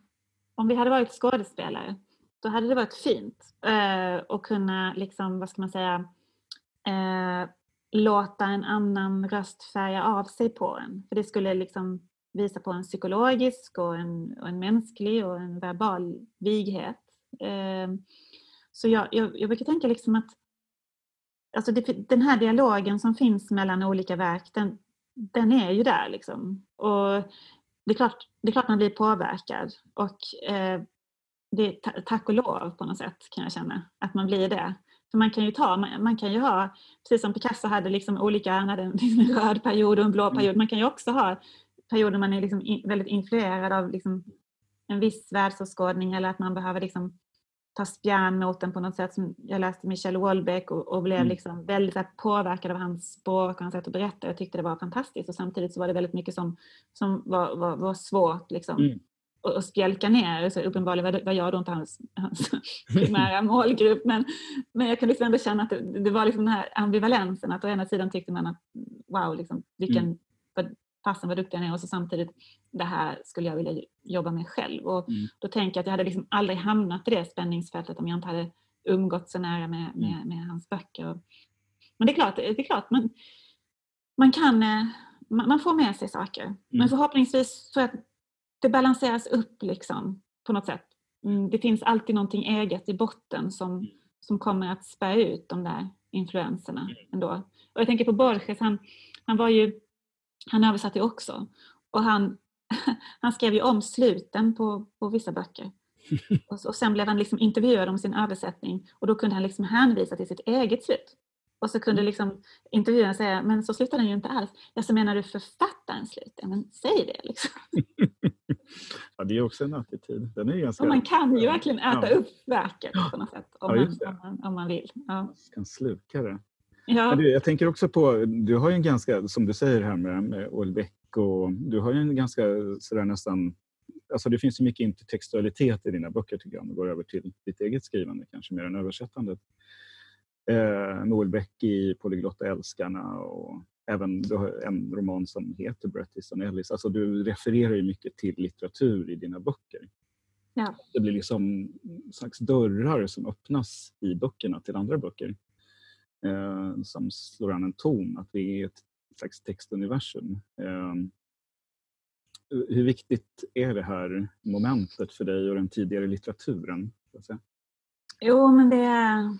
om vi hade varit skådespelare, då hade det varit fint uh, att kunna, liksom, vad ska man säga, uh, låta en annan röst färga av sig på en. För det skulle liksom visa på en psykologisk och en, och en mänsklig och en verbal vighet. Eh, så jag, jag, jag brukar tänka liksom att alltså det, den här dialogen som finns mellan olika verk, den, den är ju där. Liksom. Och det, är klart, det är klart man blir påverkad. Och eh, det är tack och lov på något sätt kan jag känna, att man blir det. För man kan ju ta, man, man, kan ju ha, precis som Picasso hade liksom olika, han hade en, en röd period och en blå mm. period, man kan ju också ha perioder man är liksom in, väldigt influerad av liksom en viss världsåskådning eller att man behöver liksom ta spjärn mot den på något sätt. Som jag läste Michel Houellebecq och, och blev mm. liksom väldigt påverkad av hans språk och hans sätt att berätta. Jag tyckte det var fantastiskt och samtidigt så var det väldigt mycket som, som var, var, var svårt. Liksom. Mm och spjälka ner. Så uppenbarligen var jag då inte hans, hans primära målgrupp. Men, men jag kunde liksom ändå känna att det, det, var liksom den här ambivalensen. Att å ena sidan tyckte man att wow, liksom, vilken mm. fasen vad duktig han är och så samtidigt det här skulle jag vilja jobba med själv. Och mm. Då tänker jag att jag hade liksom aldrig hamnat i det spänningsfältet om jag inte hade umgått så nära med, med, mm. med hans böcker. Och, men det är klart, det är klart man, man kan eh, man, man får med sig saker. Men mm. förhoppningsvis tror jag att det balanseras upp liksom på något sätt. mm, det finns alltid någonting eget i botten som, Mm. som kommer att spä ut de där influenserna ändå. Och jag tänker på Borges, han, han var ju, han översatte ju också. Och han, han skrev ju om sluten på, på vissa böcker. Och, och sen blev han liksom intervjuad om sin översättning och då kunde han liksom hänvisa till sitt eget slut. Och så kunde liksom intervjuaren säga, men så slutar den ju inte alls. Ja, så menar du författarens slut? Ja, men säg det liksom. Ja, det är också en attityd. Den är ganska... Och man kan ju verkligen äta Ja. upp verket på något sätt. Om, Ja, man, om, man, om man vill. Ja. Man kan sluka det. Ja. Du, jag tänker också på, du har ju en ganska, som du säger här med, med Olbeck och du har ju en ganska sådär nästan, alltså det finns ju mycket intertextualitet i dina böcker tycker jag, om du går över till ditt eget skrivande kanske mer än översättandet. Eh, med Olbeck i Polyglotta älskarna och även en roman som heter Bret Easton Ellis. Alltså du refererar ju mycket till litteratur i dina böcker. Ja. Det blir liksom slags dörrar som öppnas i böckerna till andra böcker eh, som slår an en ton, att vi är ett slags textuniversum. Eh, hur viktigt är det här momentet för dig och den tidigare litteraturen? Jo, men det är...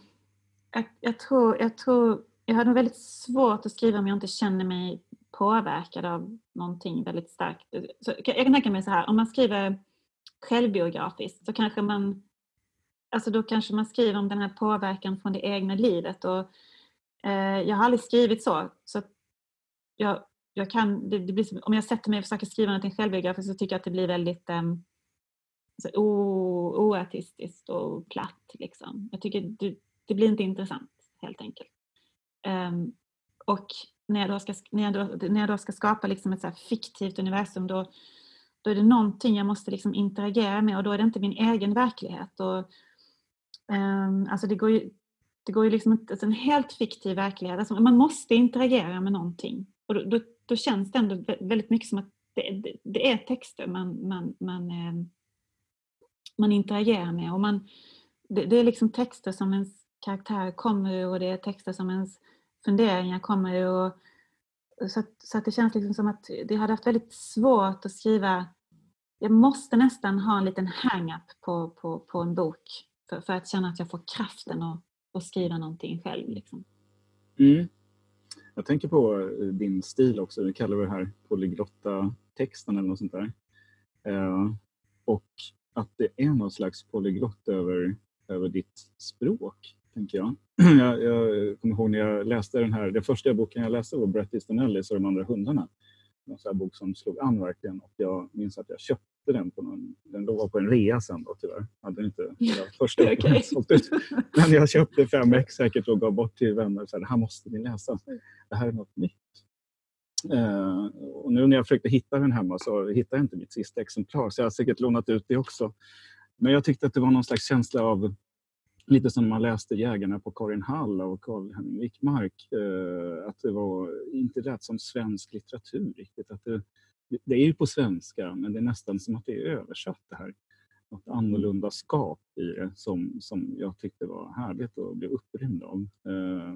Jag, jag, tror, jag tror... Jag har nog väldigt svårt att skriva om jag inte känner mig påverkad av någonting väldigt starkt. Så jag kan tänka mig så här, om man skriver självbiografiskt så kanske man... Alltså då kanske man skriver om den här påverkan från det egna livet. Och, eh, jag har aldrig skrivit så. så jag, jag kan, det, det blir, som- om jag sätter mig och försöker skriva någonting självbiografiskt så tycker jag att det blir väldigt eh, så o- oartistiskt och platt. Liksom. Jag tycker det, det blir inte intressant helt enkelt. Um, och när jag då ska, när jag då, när jag då ska skapa liksom ett så här fiktivt universum då, då är det någonting jag måste liksom interagera med och då är det inte min egen verklighet. Och, um, alltså det går ju, det går ju liksom inte, alltså en helt fiktiv verklighet, alltså man måste interagera med någonting. Och då, då, då känns det ändå väldigt mycket som att det, det, det är texter man, man, man, ehm, man interagerar med. Och man, det, det är liksom texter som ens karaktär kommer ur och det är texter som ens funderingar kommer ur. Och, så, att, så att det känns liksom som att det hade haft väldigt svårt att skriva jag måste nästan ha en liten hang-up på, på, på en bok för, för att känna att jag får kraften att, att skriva någonting själv. Liksom. Mm. Jag tänker på eh, din stil också, vi kallar det här polyglotta texten eller något sånt där. Eh, och att det är någon slags polyglott över, över ditt språk, tänker jag. jag. Jag kommer ihåg när jag läste den här, den första boken jag läste var Bret Easton Ellis och de andra hundarna. En sån bok som slog an verkligen och jag minns att jag köpte den på någon, den låg på en rea sen då tyvärr. Hade den inte, var första jag sålt ut. Men jag köpte fem ex säkert och gav bort till vänner. och sa det här måste ni läsa. Det här är något nytt. Eh, och nu när jag försökte hitta den hemma så hittade jag inte mitt sista exemplar. Så jag har säkert lånat ut det också. Men jag tyckte att det var någon slags känsla av lite som man läste Jägarna på Karin Hall av Carl Henrik Wickmark. Eh, att det var inte rätt som svensk litteratur riktigt. Att det, det är ju på svenska men det är nästan som att det är översatt det här. Något annorlunda skap i det som, som jag tyckte var härligt och blev upprymd av. Eh,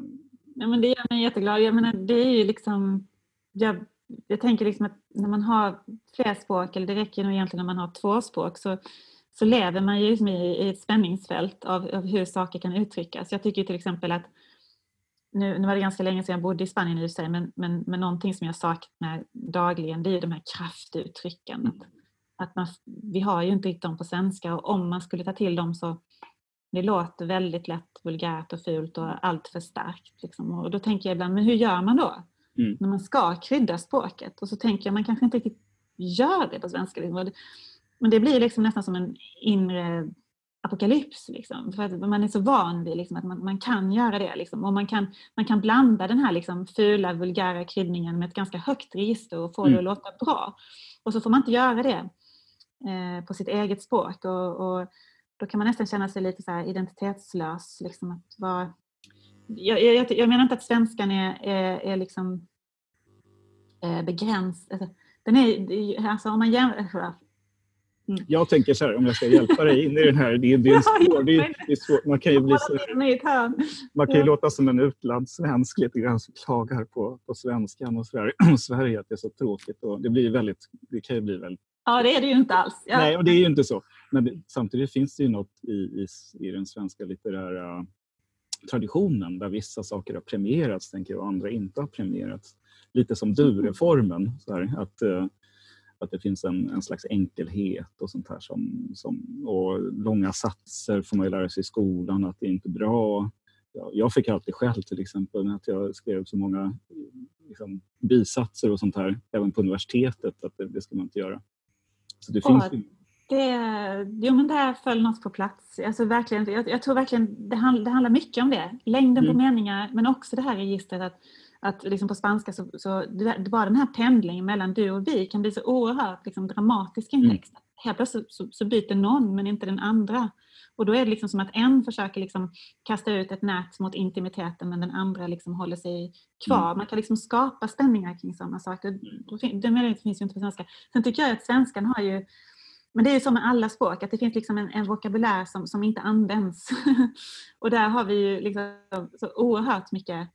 Ja, men det gör mig jätteglad. Jag menar, det är ju liksom, jag, jag tänker liksom att när man har flera språk, eller det räcker nog egentligen när man har två språk, så, så lever man ju liksom i, ett spänningsfält av, av hur saker kan uttryckas. Jag tycker till exempel att nu, nu var det ganska länge sedan jag bodde i Spanien i och för sig, men, men, men någonting som jag saknar dagligen det är ju de här kraftuttrycken. Att, att man, vi har ju inte riktigt dem på svenska och om man skulle ta till dem så det låter väldigt lätt vulgärt och fult och allt för starkt. Liksom. Och då tänker jag ibland, men hur gör man då? Mm. När man ska krydda språket. Och så tänker jag, man kanske inte riktigt gör det på svenska. Liksom. Det- Men det blir liksom nästan som en inre apokalyps. Liksom. För att man är så van vid liksom, att man, man kan göra det. Liksom. Och man kan, man kan blanda den här liksom, fula, vulgära kryddningen med ett ganska högt register och få det Mm. att låta bra. Och så får man inte göra det eh, på sitt eget språk. Och, och då kan man nästan känna sig lite så identitetslös. Liksom att vara, jag, jag, jag menar inte att svenskan är, är, är liksom eh, begränsad. Alltså, den är, alltså om man jämför... Jag tänker så här, om jag ska hjälpa dig in i den här, det, är- det, är, svår, det, är, det är svårt. Man kan ju, bli, så- man kan ju låta som en utlandssvensk lite grann som klagar på, på svenskan och Sverige, Sverige, att det är så tråkigt. Och det, blir väldigt, det kan ju bli väldigt... Ja, det är det ju inte alls. Ja. Nej, och det är ju inte så. Men det, samtidigt finns det ju något i, i, i den svenska litterära traditionen där vissa saker har premierats tänker jag, och andra inte har premierats. Lite som du-reformen, så här, att, uh, att det finns en, en slags enkelhet och sånt här. Som, som, och långa satser får man ju lära sig i skolan att det är inte är bra. Jag fick alltid skäll till exempel att jag skrev så många liksom, bisatser och sånt här, även på universitetet, att det, det ska man inte göra. Så det finns. Det, jo men där föll något på plats. Alltså verkligen, jag, jag tror verkligen det, hand, det handlar mycket om det. Längden mm. på meningar men också det här registret att, att liksom på spanska så, så det, bara den här pendlingen mellan du och vi kan bli så oerhört liksom, dramatisk i en mm. text. Mm. Helt plötsligt så, så, byter någon men inte den andra. Och då är det liksom som att en försöker liksom kasta ut ett nät mot intimiteten men den andra liksom håller sig kvar. Mm. Man kan liksom skapa spänningar kring sådana saker. Den möjligheten finns ju inte på svenska. Sen tycker jag att svenskan har ju men det är ju så med alla språk, att det finns liksom en, en vokabulär som, som inte används. och där har vi ju liksom så oerhört mycket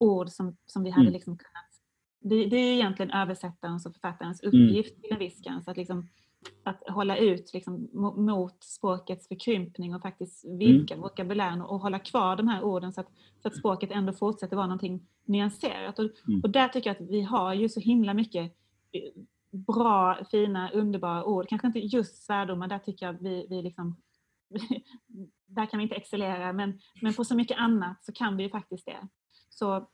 ord som, som vi hade mm. liksom kunnat... Det, det är egentligen översättarens och författarens mm. uppgift mm. till en viss gräns, att liksom att hålla ut liksom, mot språkets förkrympning och faktiskt vidga mm. vokabulären och hålla kvar de här orden så att, så att språket ändå fortsätter vara någonting nyanserat. Och, mm. och där tycker jag att vi har ju så himla mycket eh, bra, fina, underbara ord. Kanske inte just svärdomar, där tycker jag vi, vi liksom där kan vi inte excellera, men, men på så mycket annat så kan vi ju faktiskt det. Så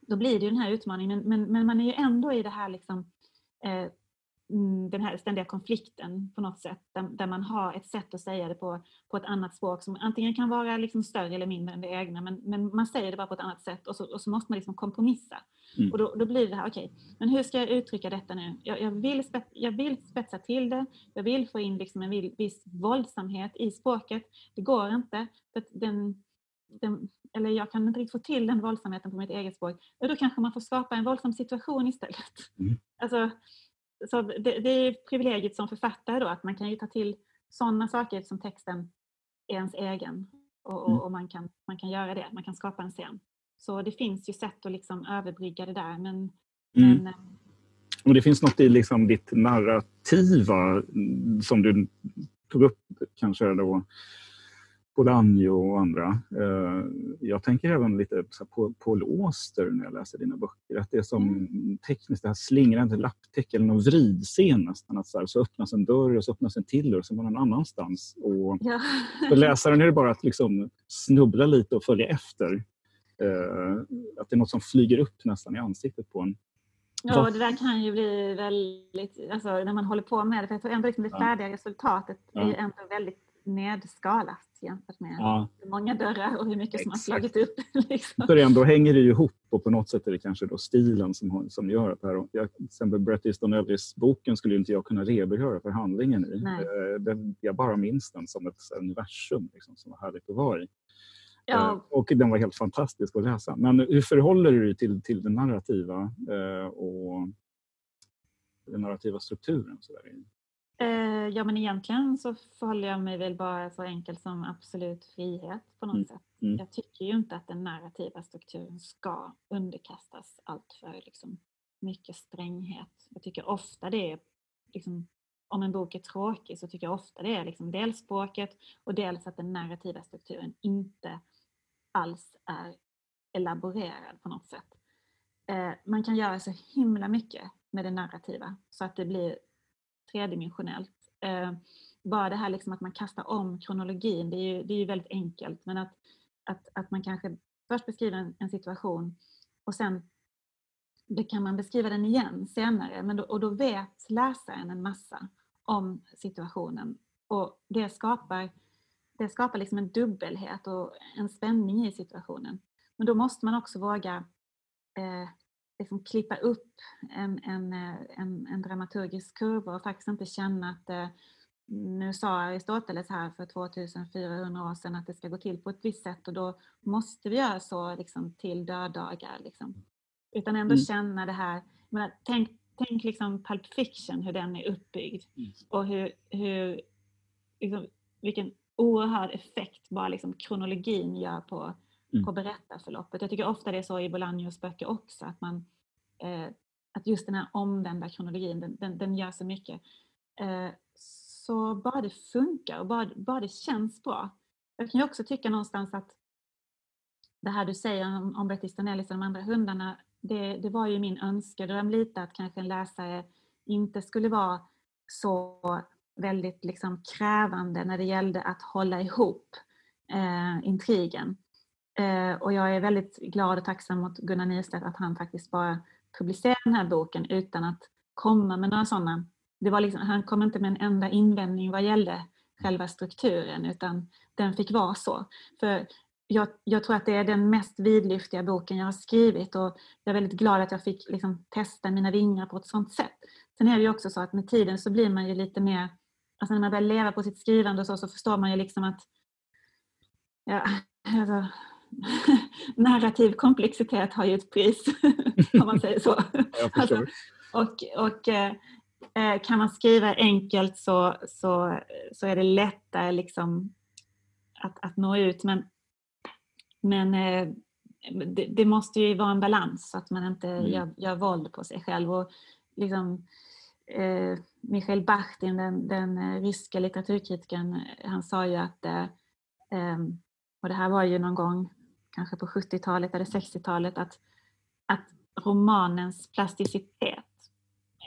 då blir det ju den här utmaningen, men, men man är ju ändå i det här liksom, eh, Mm, den här ständiga konflikten på något sätt, där, där, man har ett sätt att säga det på, på ett annat språk som antingen kan vara liksom större eller mindre än det egna, men, men man säger det bara på ett annat sätt och så, och så måste man liksom kompromissa. Mm. Och då, då, blir det här, okej, okay, men hur ska jag uttrycka detta nu? Jag, jag, vill, spets, jag vill spetsa till det, jag vill få in liksom en viss våldsamhet i språket. Det går inte, för den, den, eller jag kan inte riktigt få till den våldsamheten på mitt eget språk. Då kanske man får skapa en våldsam situation istället. Mm. Alltså, så det, det, är privilegiet som författare då, att man kan ju ta till sådana saker som texten är ens egen och, och, mm. och, man, kan, man kan göra det, man kan skapa en scen. Så det finns ju sätt att liksom överbrygga det där. Men, mm. men, och det finns något i liksom ditt narrativa som du tog upp kanske då Polanyi och andra. Eh, jag tänker även lite på Paul Auster när jag läser dina böcker. Att det är som mm. tekniskt, det här slingrande lapptäcke eller någon vridscen nästan. Att så, här, så öppnas en dörr och så öppnas en till dörr och så är man någon annanstans. Och ja. För läsaren är det bara att liksom snubbla lite och följa efter. Eh, att det är något som flyger upp nästan i ansiktet på en. Ja, det där kan ju bli väldigt, alltså när man håller på med det, för jag tror ändå liksom det färdiga resultatet ja. är ju ändå väldigt nedskalat jämfört med ja. hur många dörrar och hur mycket Exakt. som har slagit upp. Liksom. För ändå hänger det ju ihop och på något sätt är det kanske då stilen som, som gör att det här. Jag, till exempel Bret Easton Ellis-boken skulle inte jag kunna redogöra för handlingen i. Eh, den, jag bara minns den som ett universum liksom, som var härligt att vara i. Ja. Eh, och den var helt fantastisk att läsa. Men hur förhåller du dig till, till den narrativa eh, och den narrativa strukturen? Så där? Eh, ja men egentligen så förhåller jag mig väl bara så enkelt som absolut frihet på något mm. sätt. Mm. Jag tycker ju inte att den narrativa strukturen ska underkastas alltför liksom, mycket stränghet. Jag tycker ofta det är, liksom, om en bok är tråkig så tycker jag ofta det är liksom dels språket och dels att den narrativa strukturen inte alls är elaborerad på något sätt. Eh, man kan göra så himla mycket med det narrativa så att det blir tredimensionellt. Eh, bara det här liksom att man kastar om kronologin, det är ju, det är ju väldigt enkelt, men att, att, att man kanske först beskriver en, en situation och sen det kan man beskriva den igen senare, men då, och då vet läsaren en massa om situationen. Och det skapar, det skapar liksom en dubbelhet och en spänning i situationen. Men då måste man också våga eh, liksom klippa upp en, en, eh, en, en dramaturgisk kurva och faktiskt inte känna att eh, nu sa Aristoteles här för 2400 år sedan att det ska gå till på ett visst sätt och då måste vi göra så liksom, till döddagar. Liksom. Utan ändå mm. känna det här, menar, tänk, tänk liksom Pulp Fiction, hur den är uppbyggd mm. och hur, hur, liksom, vilken oerhörd effekt bara liksom kronologin gör på Mm. på berättarförloppet. Jag tycker ofta det är så i Bolaños böcker också, att, man, eh, att just den här omvända kronologin, den, den, den gör så mycket. Eh, så bara det funkar och bara, bara det känns bra. Jag kan ju också tycka någonstans att det här du säger om, om Betty Stanellis och de andra hundarna, det, det var ju min önskedröm lite att kanske en läsare inte skulle vara så väldigt liksom krävande när det gällde att hålla ihop eh, intrigen. Eh, och jag är väldigt glad och tacksam mot Gunnar Nierstedt att han faktiskt bara publicerade den här boken utan att komma med några sådana. Det var liksom, han kom inte med en enda invändning vad gällde själva strukturen utan den fick vara så. För jag, jag, tror att det är den mest vidlyftiga boken jag har skrivit och jag är väldigt glad att jag fick liksom testa mina vingar på ett sådant sätt. Sen är det ju också så att med tiden så blir man ju lite mer, alltså när man börjar leva på sitt skrivande och så, så förstår man ju liksom att ja, alltså, narrativ komplexitet har ju ett pris, om man säger så. Alltså, och, och eh, eh, kan man skriva enkelt så, så, så är det lättare liksom att, att nå ut. Men, men eh, det, det, måste ju vara en balans så att man inte mm. gör, gör våld på sig själv. Och liksom, eh, Michael Bachtin, den, den eh, ryska litteraturkritikern, han sa ju att, eh, ehm, och det här var ju någon gång kanske på 70-talet eller 60-talet, att, att romanens plasticitet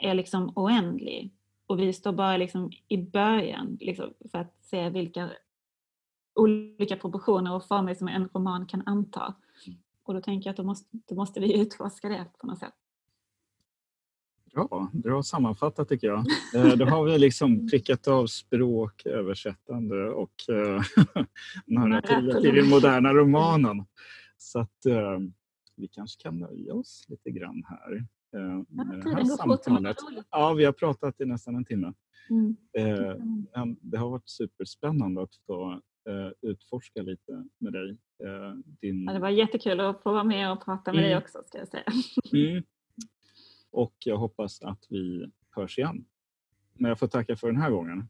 är liksom oändlig. Och vi står bara liksom i början liksom, för att se vilka olika proportioner och former som en roman kan anta. Och då tänker jag att då måste, då måste vi utforska det på något sätt. Bra, bra sammanfattat tycker jag. Eh, då har vi liksom prickat av språk, översättande och eh, narrativet i den moderna romanen. Så att eh, vi kanske kan nöja oss lite grann här. Ja, det här samtalet. Ja, vi har pratat i nästan en timme. Mm. Det har varit superspännande att få utforska lite med dig. Din... Ja, det var jättekul att få vara med och prata med mm. dig också ska jag säga. Mm. Och jag hoppas att vi hörs igen. Men jag får tacka för den här gången.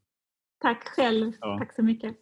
Tack själv. Ja. Tack så mycket.